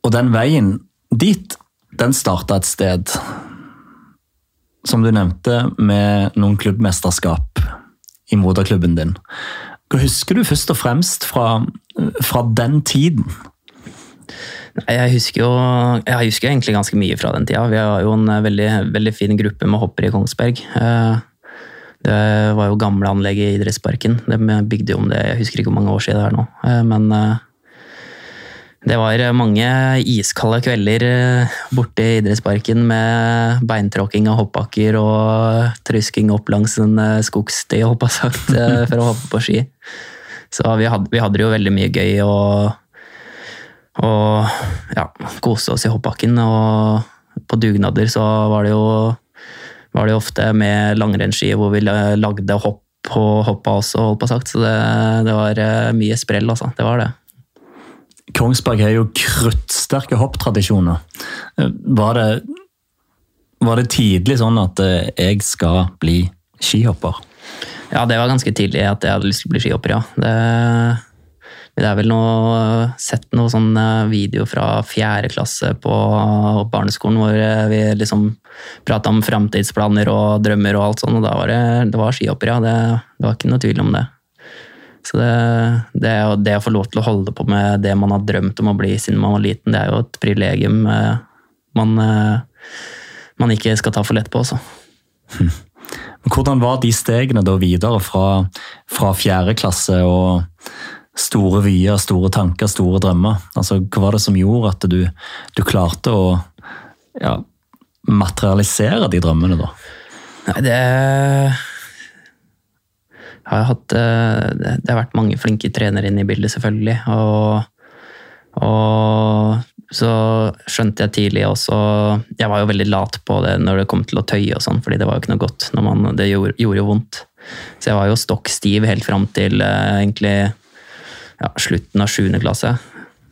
Og den veien dit, den starta et sted. Som du nevnte, med noen klubbmesterskap i moderklubben din. Hva husker du først og fremst fra, fra den tiden? Jeg husker jo jeg husker egentlig ganske mye fra den tida. Vi har jo en eh, veldig, veldig fin gruppe med hoppere i Kongsberg. Eh, Det var jo gamle anlegg i idrettsparken. De bygde jo om det, jeg husker ikke hvor mange år siden det er nå. Eh, Men det var mange iskalde kvelder borte i idrettsparken med beintråkking av hoppbakker og trysking opp langs en skogsti, på å sagt, for å hoppe på ski. Så vi hadde, vi hadde det jo veldig mye gøy og, og ja, kose oss i hoppbakken. Og på dugnader så var det jo, var det ofte med langrennsski hvor vi lagde hopp og hoppa også, holdt på sagt. Så det, det var eh, mye sprell, altså. Det var det. Kongsberg har jo kruttsterke hopptradisjoner. Eh, Var det, var det tidlig sånn at eh, jeg skal bli skihopper? Ja, det var ganske tidlig at jeg hadde lyst til å bli skihopper, ja. Det, det er vel noe, sett noe sånn eh, video fra fjerde klasse på barneskolen hvor eh, vi liksom prata om framtidsplaner og drømmer og alt sånt, og da var det, det var skihopper, ja. Det, det var ikke noe tvil om det. Så det, det, det å få lov til å holde på med det man har drømt om å bli siden man var liten, det er jo et privilegium eh, man, man ikke skal ta for lett på, altså. [LAUGHS] Hvordan var de stegene da videre fra, fra fjerde klasse og store vyer, store tanker, store drømmer? Altså, hva var det som gjorde at du, du klarte å ja, materialisere de drømmene, da? Nei, det har hatt eh, Det har vært mange flinke trenere inne i bildet, selvfølgelig. Og, og så skjønte jeg tidlig også Jeg var jo veldig lat på det når det kom til å tøye og sånn, fordi det var jo ikke noe godt. Man, det gjorde, gjorde jo vondt. Så jeg var jo stokk stiv helt fram til eh, egentlig ja, slutten av 7. klasse.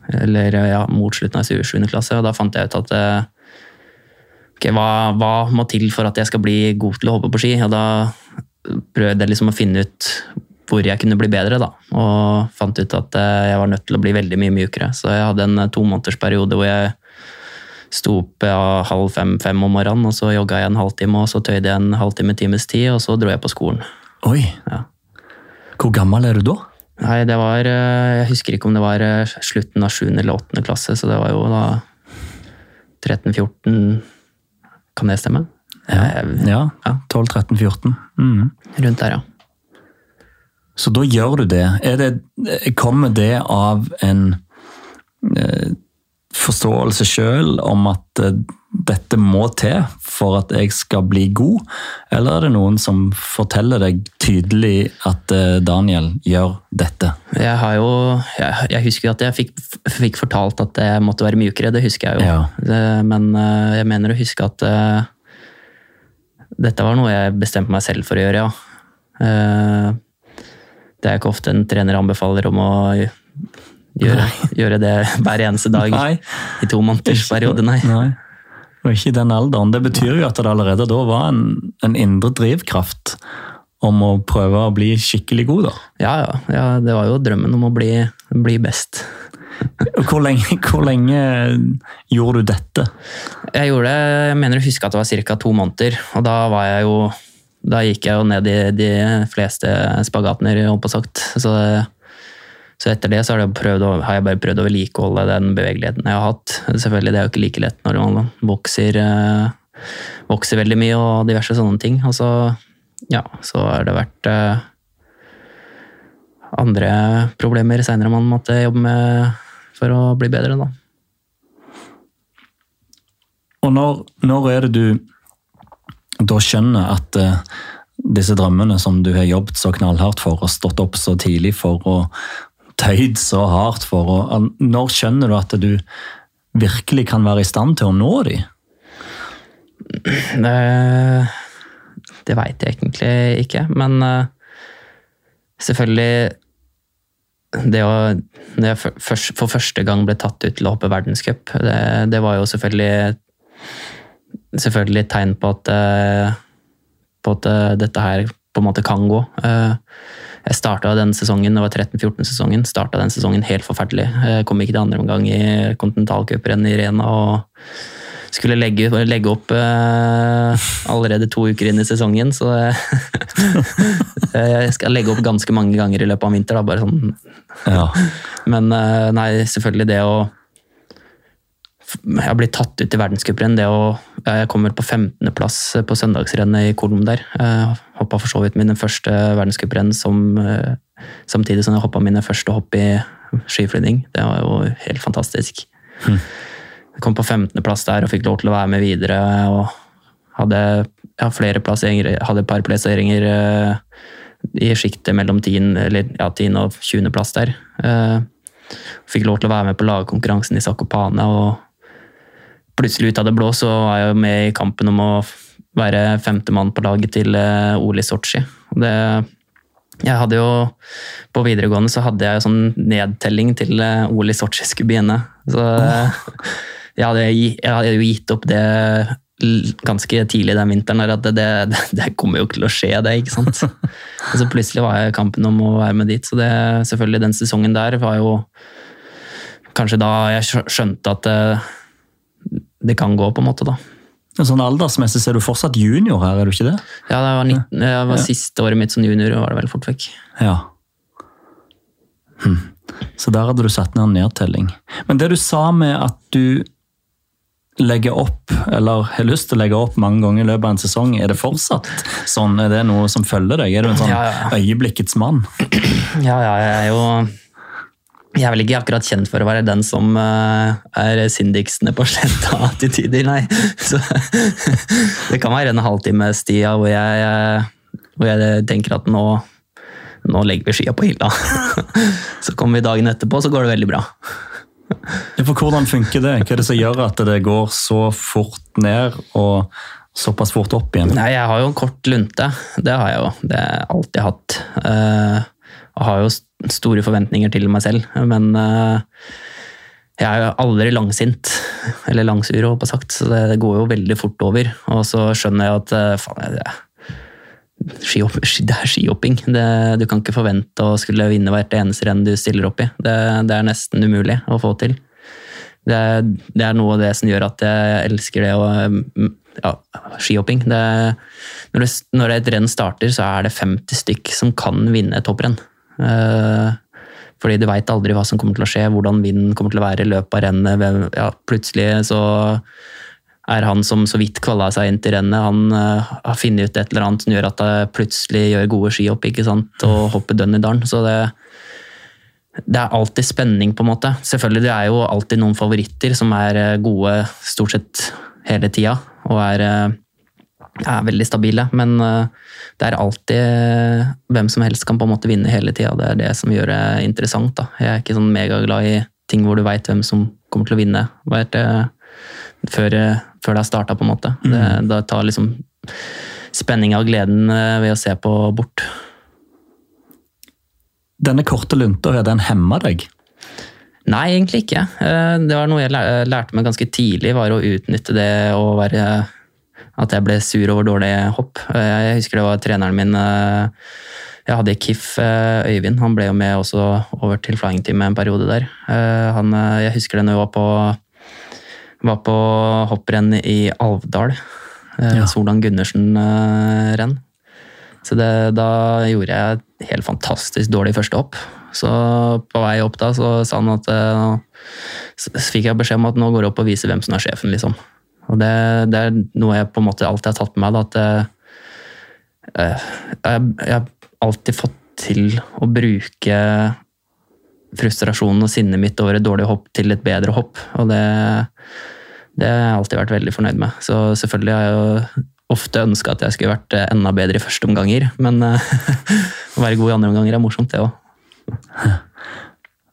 Eller ja, mot slutten av 7. klasse, og da fant jeg ut at eh, ok, hva, hva må til for at jeg skal bli god til å hoppe på ski? Og da prøvde jeg liksom å finne ut hvor jeg kunne bli bedre, da. Og fant ut at eh, jeg var nødt til å bli veldig mye mjukere. Så jeg hadde en eh, tomånedersperiode hvor jeg sto opp ja, halv fem-fem om morgenen, og så jogga jeg en halvtime, og så tøyde jeg en halvtime times tid, og så dro jeg på skolen. Oi! Ja. Hvor gammel er du da? Nei, det var eh, Jeg husker ikke om det var eh, slutten av 7. eller 8. klasse, så det var jo da 13-14 Kan det stemme? Ja, Ja. 12-13-14. Mm. Rundt der, ja. Så da gjør du det. Er det kommer det av en eh, forståelse sjøl om at eh, dette må til for at jeg skal bli god, eller er det noen som forteller deg tydelig at eh, Daniel gjør dette? Jeg har jo Jeg, jeg husker at jeg fikk, fikk fortalt at jeg måtte være mjukere, det husker jeg jo. Ja. Det, men eh, jeg mener å huske at uh, dette var noe jeg bestemte meg selv for å gjøre, ja. Uh, det er ikke ofte en trener anbefaler om å gjøre, [LAUGHS] gjøre det hver eneste dag Nei. i to måneders periode, nei. Nei. Og ikke i den alderen. Det betyr jo at det allerede da var en, en indre drivkraft om å prøve å bli skikkelig god, da. Ja, ja, ja, det var jo drømmen om å bli, bli best. Hvor lenge, hvor lenge gjorde du dette? Jeg gjorde det, jeg mener å huske at det var ca. to måneder, og da var jeg jo Da gikk jeg jo ned i de fleste spagatene, holdt på sagt. Så, så etter det så har, jeg prøvd, å- har jeg bare prøvd å vedlikeholde den bevegeligheten jeg har hatt. Selvfølgelig, det er jo ikke like lett når man vokser, eh, vokser veldig mye og diverse sånne ting. Og så, ja, så har det vært eh, andre problemer seinere man måtte jobbe med for å bli bedre, da. Og når, når er det du da skjønner at eh, disse drømmene som du har jobbet så knallhardt for og stått opp så tidlig for og tøyd så hardt for, og, når skjønner du at du virkelig kan være i stand til å nå de? Det, det veit jeg egentlig ikke, men eh, selvfølgelig Det å når jeg for første gang ble tatt ut til å hoppe verdenscup, det, det var jo selvfølgelig selvfølgelig et tegn på at, eh, på at eh, dette her på en måte kan gå. Eh, Jeg starta den sesongen, det var 13-14-sesongen, starta den sesongen helt forferdelig. Jeg kom ikke til andre omgang i kontinentalcuprennet i Rena og skulle legge, legge opp eh, allerede to uker inn i sesongen, så jeg [LAUGHS] skal legge opp ganske mange ganger i løpet av vinter. Da, bare sånn Ja. [LAUGHS] men eh, nei, selvfølgelig det å jeg blir tatt ut i verdenscuprenn. det å- Jeg kommer på 15.-plass på søndagsrennet i Kolm der. Hoppa for så vidt mine første verdenscuprenn som, eh, samtidig som jeg hoppa mine første hopp i skiflygning. Det var jo helt fantastisk. Jeg kom på 15.-plass der og fikk lov til å være med videre. og hadde ja, flere hadde et par plasseringer uh, i sjiktet mellom 10. eller ja, 10. og 20. plass der. Uh, fikk lov til å være med på lagkonkurransen i Sakopane. og plutselig ut av det blå så var jeg med i kampen om å være femtemann på laget til Ole Oli Sotsji. Det, jeg hadde jo, På videregående så hadde jeg jo sånn nedtelling til Ole Oli Sotsji skulle begynne. Så eh, jeg, hadde, jeg hadde jo gitt opp det ganske tidlig den vinteren at det, det, det kommer jo ikke til å skje, det. ikke sant? [LAUGHS] Og så plutselig var jeg i kampen om å være med dit. Så det, selvfølgelig den sesongen der var jo kanskje da jeg skjønte at det, det kan gå, på en måte. da. Sånn Aldersmessig så er du fortsatt junior her, er du ikke det? Ja, det var, 19, det var siste året mitt som junior, og var det vel fort vekk. Ja. Hm. Så der hadde du satt ned en nedtelling. Men det du sa med at du legger opp, eller har lyst til å legge opp mange ganger i løpet av en sesong, er det fortsatt sånn? Er det noe som følger deg? Er du en sånn Ja, ja. øyeblikkets mann? Ja, ja, jeg er jo Jeg er vel ikke akkurat kjent for å være den som eh, er sindiksene på sletta til tider, nei. [LAUGHS] Så det kan være en halvtimes tida hvor jeg, eh, hvor jeg tenker at nå, nå legger vi skia på hylla. [LAUGHS] Så kommer vi dagen etterpå, så går det veldig bra. Ja, For hvordan funker det? Hva er det som gjør at det går så fort ned og såpass fort opp igjen? Nei, jeg har jo en kort lunte. Det har jeg jo. Det har jeg alltid hatt. Eh, Jeg har jo st- store forventninger til meg selv, men eh, jeg er jo aldri langsint. Eller langsur, håper jeg sagt. Så det, går jo veldig fort over. Og så skjønner jeg at eh, faen, det, skihopp, det er skihopping. Du kan ikke forvente å skulle vinne hvert eneste renn du stiller opp i. Det, det er nesten umulig å få til. Det, det er noe av det som gjør at jeg elsker det å mm, ja, skihopping. Det, når, når et renn starter, så er det 50 stykk som kan vinne et hopprenn. Eh, fordi du veit aldri hva som kommer til å skje, hvordan vinden kommer til å være i løpet av rennet. Ja, plutselig så er han som så vidt kvala seg inn til rennet, han eh, har funnet ut et eller annet som gjør at det plutselig gjør gode skihopp ikke sant? og hopper dønn i dalen. Så det, det er alltid spenning, på en måte. Selvfølgelig det er jo alltid noen favoritter som er eh, gode stort sett hele tida, og er, er veldig stabile. Men eh, det er alltid eh, hvem som helst kan på en måte vinne hele tida. Det er det som gjør det interessant. da. Jeg er ikke sånn megaglad i ting hvor du veit hvem som kommer til å vinne. Vet, eh, før, før det har starta, på en måte. Det, det, tar liksom spenninga og gleden ved å se på bort. Denne korte lunta, har den hemma deg? Nei, egentlig ikke. Det var noe jeg lærte meg ganske tidlig, var å utnytte det å være At jeg ble sur over dårlig hopp. Eh, Jeg husker det var treneren min eh, Jeg hadde i KIF eh, Øyvind, han ble jo med også over til Flying Team en periode der. Han, jeg husker det når jeg var på, var på hopprenn i Alvdal. Ja. Solan Gundersen-renn. Så det, da gjorde jeg et helt fantastisk dårlig første hopp. Så på vei opp da, så sa han at Så fikk jeg beskjed om at nå går det opp og viser hvem som er sjefen, liksom. Og det, det er noe jeg på en måte alltid har tatt med meg. da, at eh, jeg, jeg har alltid fått til å bruke frustrasjonen og sinnet mitt over et dårlig hopp til et bedre hopp. Og det, det har jeg alltid vært veldig fornøyd med. Så selvfølgelig har jeg jo ofte ønska at jeg skulle vært eh, enda bedre i første omganger, men eh, [LAUGHS] å være god i andre omganger er morsomt, det òg.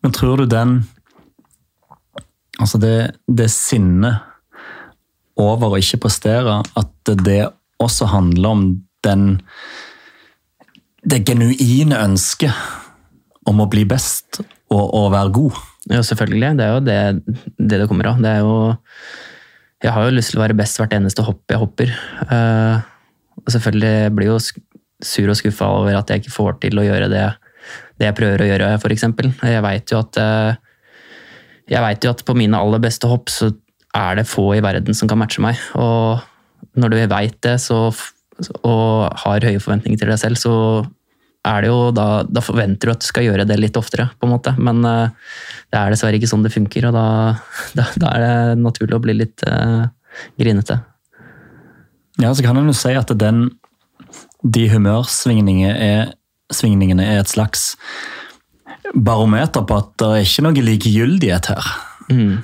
Men tror du den Altså det, det sinnet over å ikke prestere, at det også handler om den Det genuine ønsket om å bli best og å være god. Ja, selvfølgelig. Det er jo det det, det kommer av. Det er jo Jeg har jo lyst til å være best hvert eneste hopp jeg hopper. Uh, og selvfølgelig jeg blir jo sur og skuffa over at jeg ikke får til å gjøre det, det jeg prøver å gjøre, f.eks. Jeg veit jo at uh, jeg vet jo at på mine aller beste hopp så er det få i verden som kan matche meg. Og når du veit det så, og har høye forventninger til deg selv, så er det jo da, da forventer du at du skal gjøre det litt oftere, på en måte. Men uh, det er dessverre ikke sånn det funker, og da, [LAUGHS] da, da er det naturlig å bli litt uh, grinete. Ja, så kan en jo si at den, de humørsvingningene er, er et slags barometer på at det er ikke noe likegyldighet her. Mm.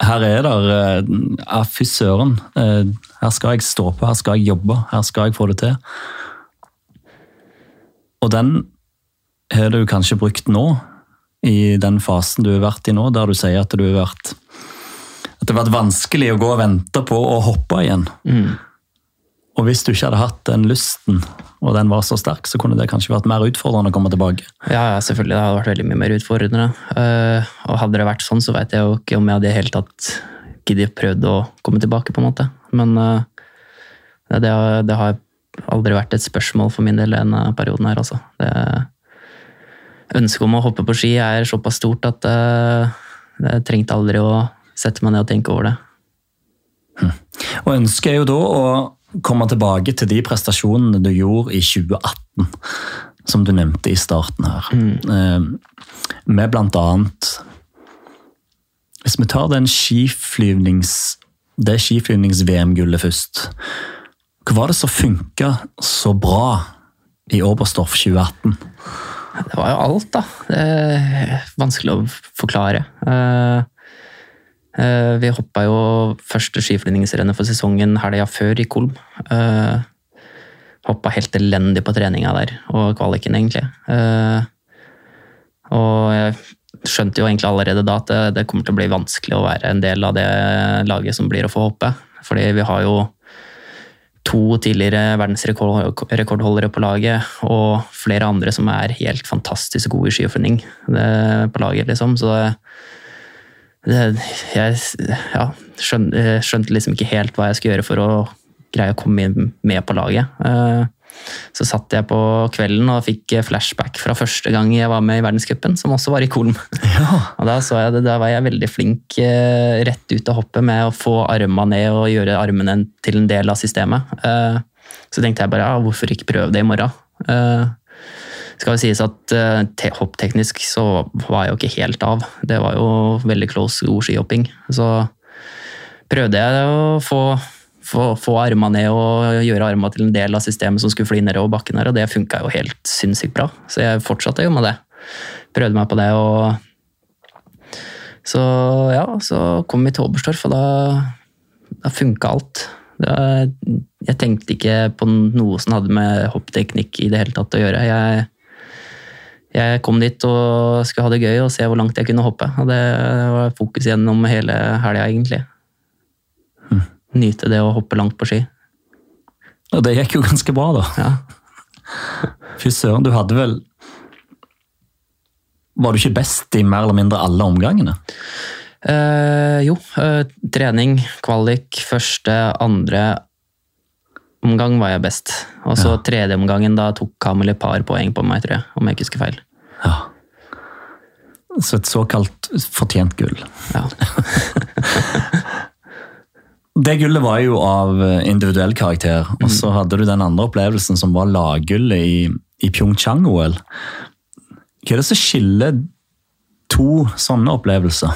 Her er det ja, Fy søren. eh, Her skal jeg stå på, her skal jeg jobbe, her skal jeg få det til. Og den har du kanskje brukt nå, i den fasen du har vært i nå, der du sier at du har vært At det har vært vanskelig å gå og vente på å hoppe igjen. Mm. Og hvis du ikke hadde hatt den lysten, og den var så sterk, så kunne det kanskje vært mer utfordrende å komme tilbake. Ja, ja, selvfølgelig. Det hadde vært veldig mye mer utfordrende. Eh, og hadde det vært sånn, så vet jeg jo ikke om jeg hadde i hele tatt giddet prøvd å komme tilbake, på en måte. Men eh, det, det har aldri vært et spørsmål for min del denne perioden her, altså. Det, ønsket om å hoppe på ski er såpass stort at det jeg trengte aldri å sette meg ned og tenke over det. Og ønsket er jo da å komme tilbake til de prestasjonene du gjorde i 2018, som du nevnte i starten her. Eh, Med blant annet Hvis vi tar den skiflyvnings, det skiflyvnings-VM-gullet først. Hva var det som funka så bra i Oberstdorf 2018? Det var jo alt, da. Er vanskelig å forklare. Eh, eh, vi hoppa jo første skiflyvningsrennet for sesongen helga før i Kolm. Uh, hoppa helt elendig på treninga der, og kvaliken, egentlig. Eh, og jeg skjønte jo egentlig allerede da at det kommer til å bli vanskelig å være en del av det laget som blir å få hoppe. Fordi vi har jo to tidligere verdensrekordholdere på laget, og flere andre som er helt fantastisk gode i skiflyvning på laget, liksom. Så det, jeg ja, skjønte, skjønte liksom ikke helt hva jeg skulle gjøre for å greie å komme med på laget. Eh, så satt jeg på kvelden og fikk flashback fra første gang jeg var med i verdenscupen, som også var i Kolm. [LAUGHS] Ja. Og da, så jeg det, da var jeg veldig flink eh, rett ut av hoppet med å få arma ned og gjøre armene til en del av systemet. Eh, så tenkte jeg bare ja, hvorfor ikke prøve det i morgen? Skal jo sies at uh, hoppteknisk så var jeg jo ikke helt av. Det var jo veldig close god skihopping. Så prøvde jeg å få, få, få armene ned og gjøre armene til en del av systemet som skulle fly nedover bakken her, og det funka jo helt sinnssykt bra. Så jeg fortsatte jo med det. Prøvde meg på det og Så ja, så kom vi til Oberstdorf, og da, da funka alt. Det, jeg tenkte ikke på noe som hadde med hoppteknikk i det hele tatt å gjøre. Jeg, jeg kom dit og skulle ha det gøy og se hvor langt jeg kunne hoppe. Og det var fokus gjennom hele helga, egentlig. Nyte det å hoppe langt på ski. Og det gikk jo ganske bra, da. Ja. Fy søren, du hadde vel Var du ikke best i mer eller mindre alle omgangene? Eh, jo, eh, trening, kvalik, første, andre omgang var jeg best. Og så Ja. tredje omgangen, da tok Kamel et par poeng på meg, tror jeg. Om jeg ikke husker feil. Ja. Så et såkalt fortjent gull. Ja. [LAUGHS] Det gullet var jo av individuell karakter, og så hadde du den andre opplevelsen som var laggullet i, i Pyeongchang-OL. Hva er det som skiller to sånne opplevelser?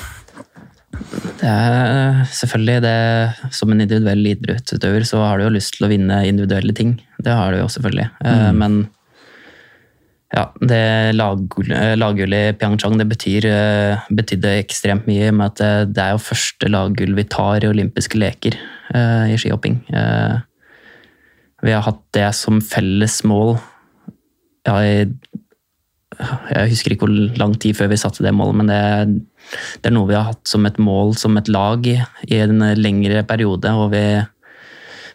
Det er selvfølgelig det Som en individuell idrettsutøver så har du jo lyst til å vinne individuelle ting. Det har du jo selvfølgelig. Mm. Men ja, det laggullet eh, i Pyeongchang det betyr, eh, betydde ekstremt mye. med at det, det er jo første laggull vi tar i olympiske leker uh, i skihopping. Uh, vi har hatt det som felles mål ja, i jeg husker ikke hvor lang tid før vi satte det målet, men det, det er noe vi har hatt som et mål som et lag i, en lengre periode. og vi,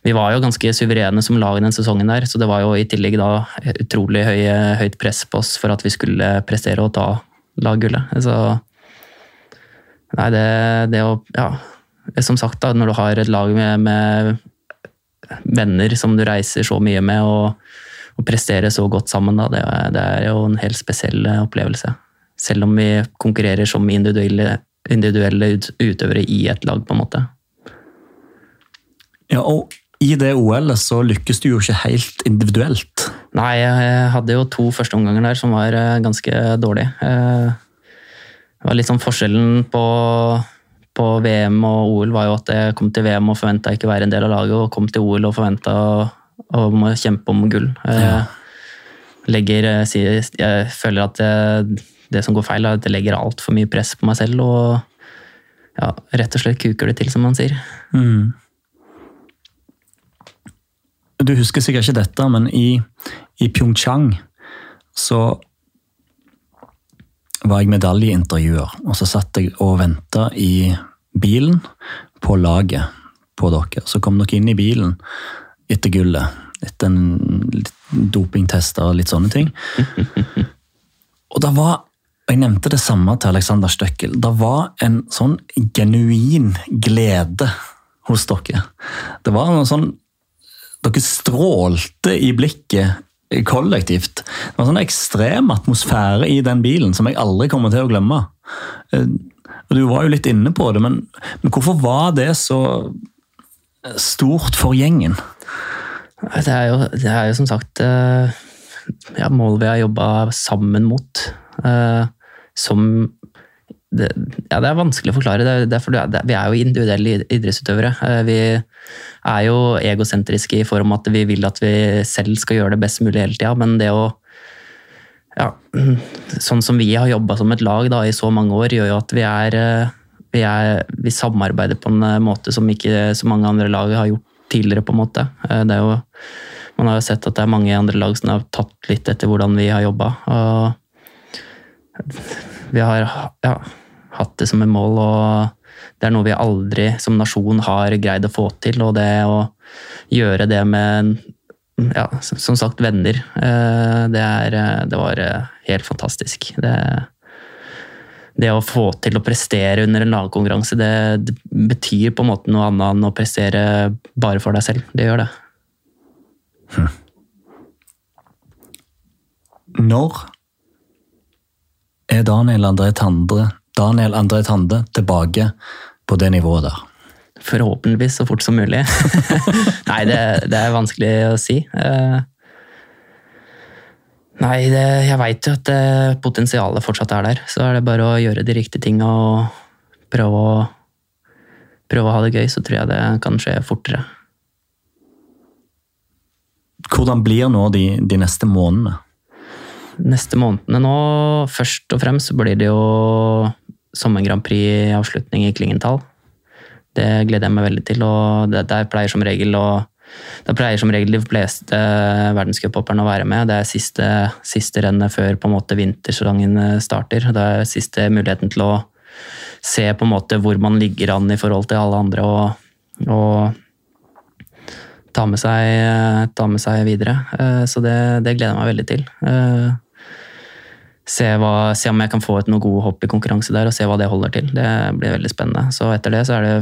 vi var jo ganske suverene som lag den sesongen der, så det var jo i tillegg da utrolig høye, høyt press på oss for at vi skulle prestere og ta laggullet. Så Nei, det, det å Ja, som sagt, da, når du har et lag med, med venner som du reiser så mye med, og å prestere så godt sammen, da, det, er, det er jo en helt spesiell eh, opplevelse. Selv om vi konkurrerer som individuelle, individuelle utøvere i et lag, på en måte. Ja, og I det OL-et så lykkes du jo ikke helt individuelt. Nei, jeg hadde jo to første omganger der som var eh, ganske dårlige. Eh, Det var litt sånn forskjellen på, på VM og OL var jo at jeg kom til VM og forventa ikke å være en del av laget, og kom til OL og forventa å, å må kjempe om gull. Eh, Ja. Legger, eh, jeg føler at det, det som går feil, er at jeg legger altfor mye press på meg selv og ja, rett og slett kuker det til, som man sier. Mm. Du husker sikkert ikke dette, men i, i Pyeongchang så var jeg medaljeintervjuer, og så satt jeg og venta i bilen på laget på dere. Så kom dere inn i bilen etter gullet, etter en litt dopingtester og litt sånne ting. [LAUGHS] Og da var og Jeg nevnte det samme til Alexander Støkkel. Det var en sånn genuin glede hos dere. Det var noe sånn Dere strålte i blikket kollektivt. Det var en sånn ekstrem atmosfære i den bilen som jeg aldri kommer til å glemme. Eh, Og Du var jo litt inne på det, men, men hvorfor var det så stort for gjengen? Det er jo, det er jo som sagt eh, ja, mål vi har jobba sammen mot. eh, som det, ja, det er vanskelig å forklare. Det, det det, vi er jo individuelle idrettsutøvere. Eh, Vi er jo egosentriske i form at vi vil at vi selv skal gjøre det best mulig hele tida, men det å ja, [CLEARS THROAT] Sånn som vi har jobba som et lag da, i så mange år, gjør jo at vi er, vi er Vi samarbeider på en måte som ikke så mange andre lag har gjort tidligere, på en måte. Eh, Det er jo, man har jo sett at det er mange andre lag som har tatt litt etter hvordan vi har jobba. Vi har ja, hatt det som et mål, og det er noe vi aldri som nasjon har greid å få til. Og det å gjøre det med ja, som sagt venner, eh, det, er, eh, det var helt fantastisk. Det, det å få til å prestere under en lagkonkurranse, det, det betyr på en måte noe annet enn å prestere bare for deg selv. Det gjør det. Når er Daniel André Tande, Daniel André Tande tilbake på det nivået der? Forhåpentligvis så fort som mulig. [LAUGHS] Nei, det, det er vanskelig å si. Nei, det, jeg veit jo at eh, potensialet fortsatt er der. Så er det bare å gjøre de riktige tinga og prøve å, prøve å ha det gøy, så tror jeg det kan skje fortere. Hvordan blir nå de, de neste månedene? Neste månedene nå, først og fremst, så blir det jo Sommer Grand Prix-avslutning i Klingenthal. Det gleder jeg meg veldig til, og det, der pleier som regel å da pleier som regel de fleste verdenscuphopperne å være med. Det er siste, siste rennet før på en måte vintersesongen starter. Det er siste muligheten til å se på en måte hvor man ligger an i forhold til alle andre og, og ta, med seg, ta med seg videre. Eh, Så det, det gleder jeg meg veldig til. Eh, Se, hva, se om jeg kan få ut noen gode hopp i konkurranse der, og se hva det holder til. Det blir veldig spennende. Så etter det så er det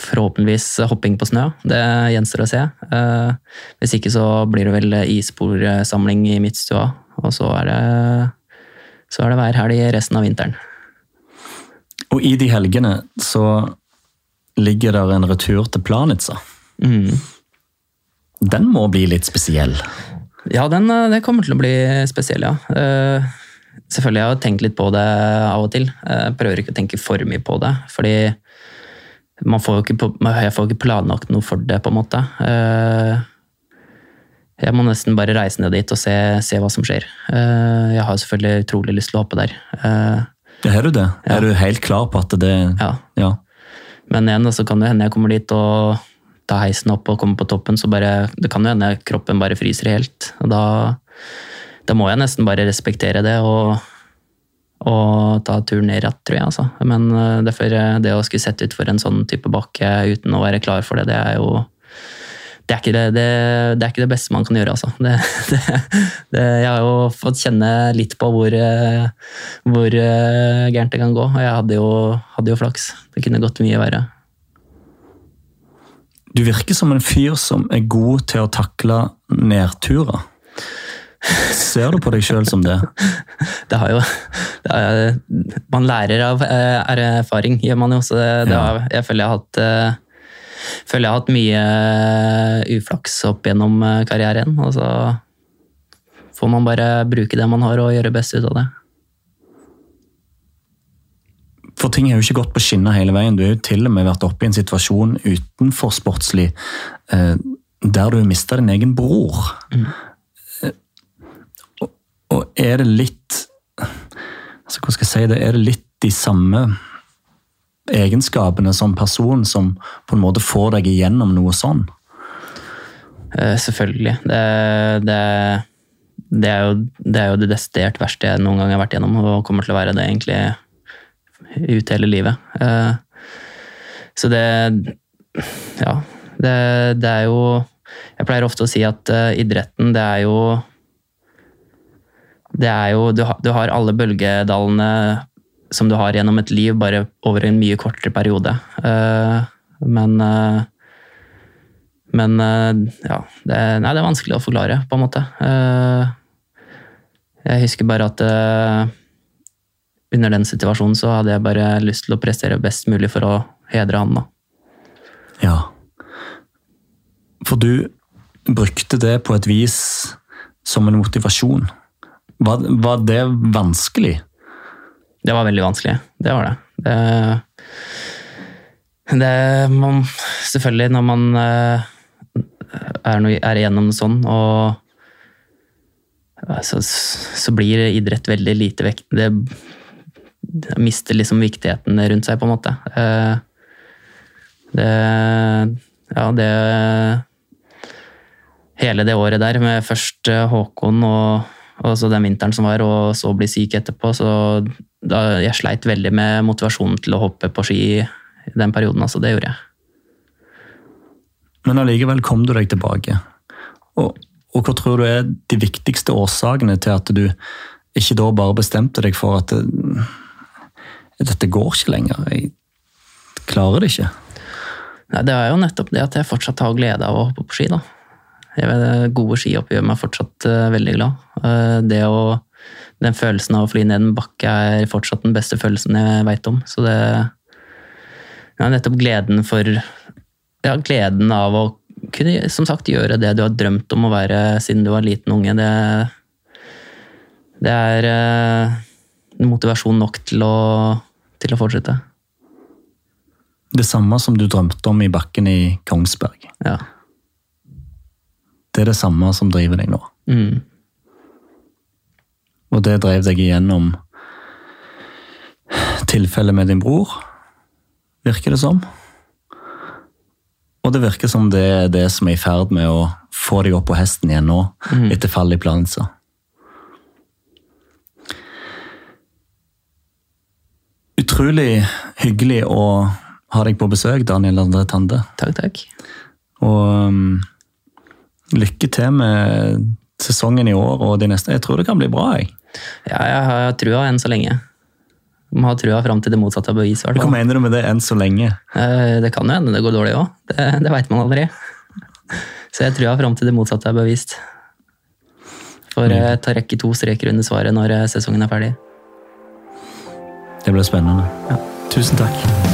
forhåpentligvis hopping på snø. Det gjenstår å se. Eh, Hvis ikke så blir det vel isbordsamling i Midtstua, og så er det, så er det hver helg resten av vinteren. Og i de helgene så ligger der en retur til Planica. Mm. Den må bli litt spesiell. Ja, den, eh, det kommer til å bli spesiell, ja. Eh, Selvfølgelig har jeg tenkt litt på det av og til. Jeg prøver ikke å tenke for mye på det, fordi man får jo ikke, jeg får ikke planlagt noe for det, på en måte. Eh, Jeg må nesten bare reise ned dit og se, se hva som skjer. Eh, Jeg har selvfølgelig utrolig lyst til å hoppe der. Har Ja, Er du det? Ja. Er du helt klar på at det Ja. Ja. Men igjen, så kan det hende jeg kommer dit og tar heisen opp og kommer på toppen, så bare, det kan jo hende kroppen bare fryser helt. Og da, da må jeg nesten bare respektere det og, og ta turen ned rett, tror jeg. Altså. Men eh, derfor, eh, det å skulle sette utfor en sånn type bakke uten å være klar for det, det er jo det er, ikke det, det, det er ikke det beste man kan gjøre, altså. Det, [LAUGHS] jeg har jo fått kjenne litt på hvor, eh, hvor gærent det kan gå, og jeg hadde jo, hadde jo flaks. Det kunne gått mye verre. Du virker som en fyr som er god til å takle nedturer. Ser du på deg sjøl som det? [LAUGHS] Det har jo det har, Man lærer av er erfaring, gjør man jo. Så det, det har, jeg føler jeg har hatt eh, føler jeg har hatt mye eh, uflaks opp gjennom eh, karrieren. Og så får man bare bruke det man har og gjøre best ut av det. For ting har jo ikke gått på skinner hele veien. Du har jo til og med vært oppe i en situasjon utenfor sportslig eh, der du mista din egen bror. Mm. Er det litt altså Hvordan skal jeg si det? Er det litt de samme egenskapene som person som på en måte får deg igjennom noe sånn? Eh, selvfølgelig. Det, det, det, er jo, det er jo det desidert verste jeg noen gang har vært gjennom, og kommer til å være det egentlig ut hele livet. Eh, så det Ja. Det, det er jo Jeg pleier ofte å si at eh, idretten, det er jo Det er jo Du du har alle bølgedalene som du har gjennom et liv, bare over en mye kortere periode. Uh, men men ja, det, nei, det er vanskelig å forklare, på en måte. Jeg husker bare at under den situasjonen så hadde jeg bare lyst til å prestere best mulig for å hedre han. da. Ja. For du brukte det på et vis som en motivasjon. Var, var det vanskelig? Det var veldig vanskelig. Det var det. Det, det man, Selvfølgelig, når man eh, er, noe, er igjennom sånn og så, så, blir idrett veldig lite vekt. Det mister liksom viktigheten rundt seg, på en måte. Eh, det Ja, det Hele det året der med først eh, Håkon og, og så den vinteren som var, og så bli syk etterpå, så da, jeg sleit veldig med motivasjonen til å hoppe på ski i den perioden. altså Det gjorde jeg. Men allikevel kom du deg tilbake. Og, og hva tror du er de viktigste årsakene til at du ikke da bare bestemte deg for at det, dette går ikke lenger. Jeg klarer det ikke. Nei, Det er jo nettopp det at jeg fortsatt har glede av å hoppe på ski. da. Jeg vet, gode skihopp gjør meg fortsatt uh, veldig glad. Uh, det å, den følelsen av å fly ned en bakke er fortsatt den beste følelsen jeg veit om. Så det ja, nettopp gleden for ja, gleden av å kunne som sagt gjøre det du har drømt om å være siden du var liten unge. Det, det er uh, motivasjon nok til å, til å fortsette. Det samme som du drømte om i bakken i Kongsberg. Ja. Det er det samme som driver deg nå. Mm. Og det drev deg igjennom tilfellet med din bror, virker det som. Og det virker som det er det som er i ferd med å få deg opp på hesten igjen nå, mm. etter fallet i Planica. Utrolig hyggelig å ha deg på besøk, Daniel André Tande. Takk, takk. Og um, lykke til med sesongen i år og de neste. Jeg tror det kan bli bra. jeg. Ja, jeg har trua enn så lenge. Må ha trua fram til det motsatte er bevis. Hva mener du med det 'enn så lenge'? Eh, det kan jo hende det går dårlig òg. Det, det veit man aldri. Så jeg trua fram til det motsatte er bevist. For jeg tar rekke to streker under svaret når eh, sesongen er ferdig. Det blir spennende. Ja. Tusen takk.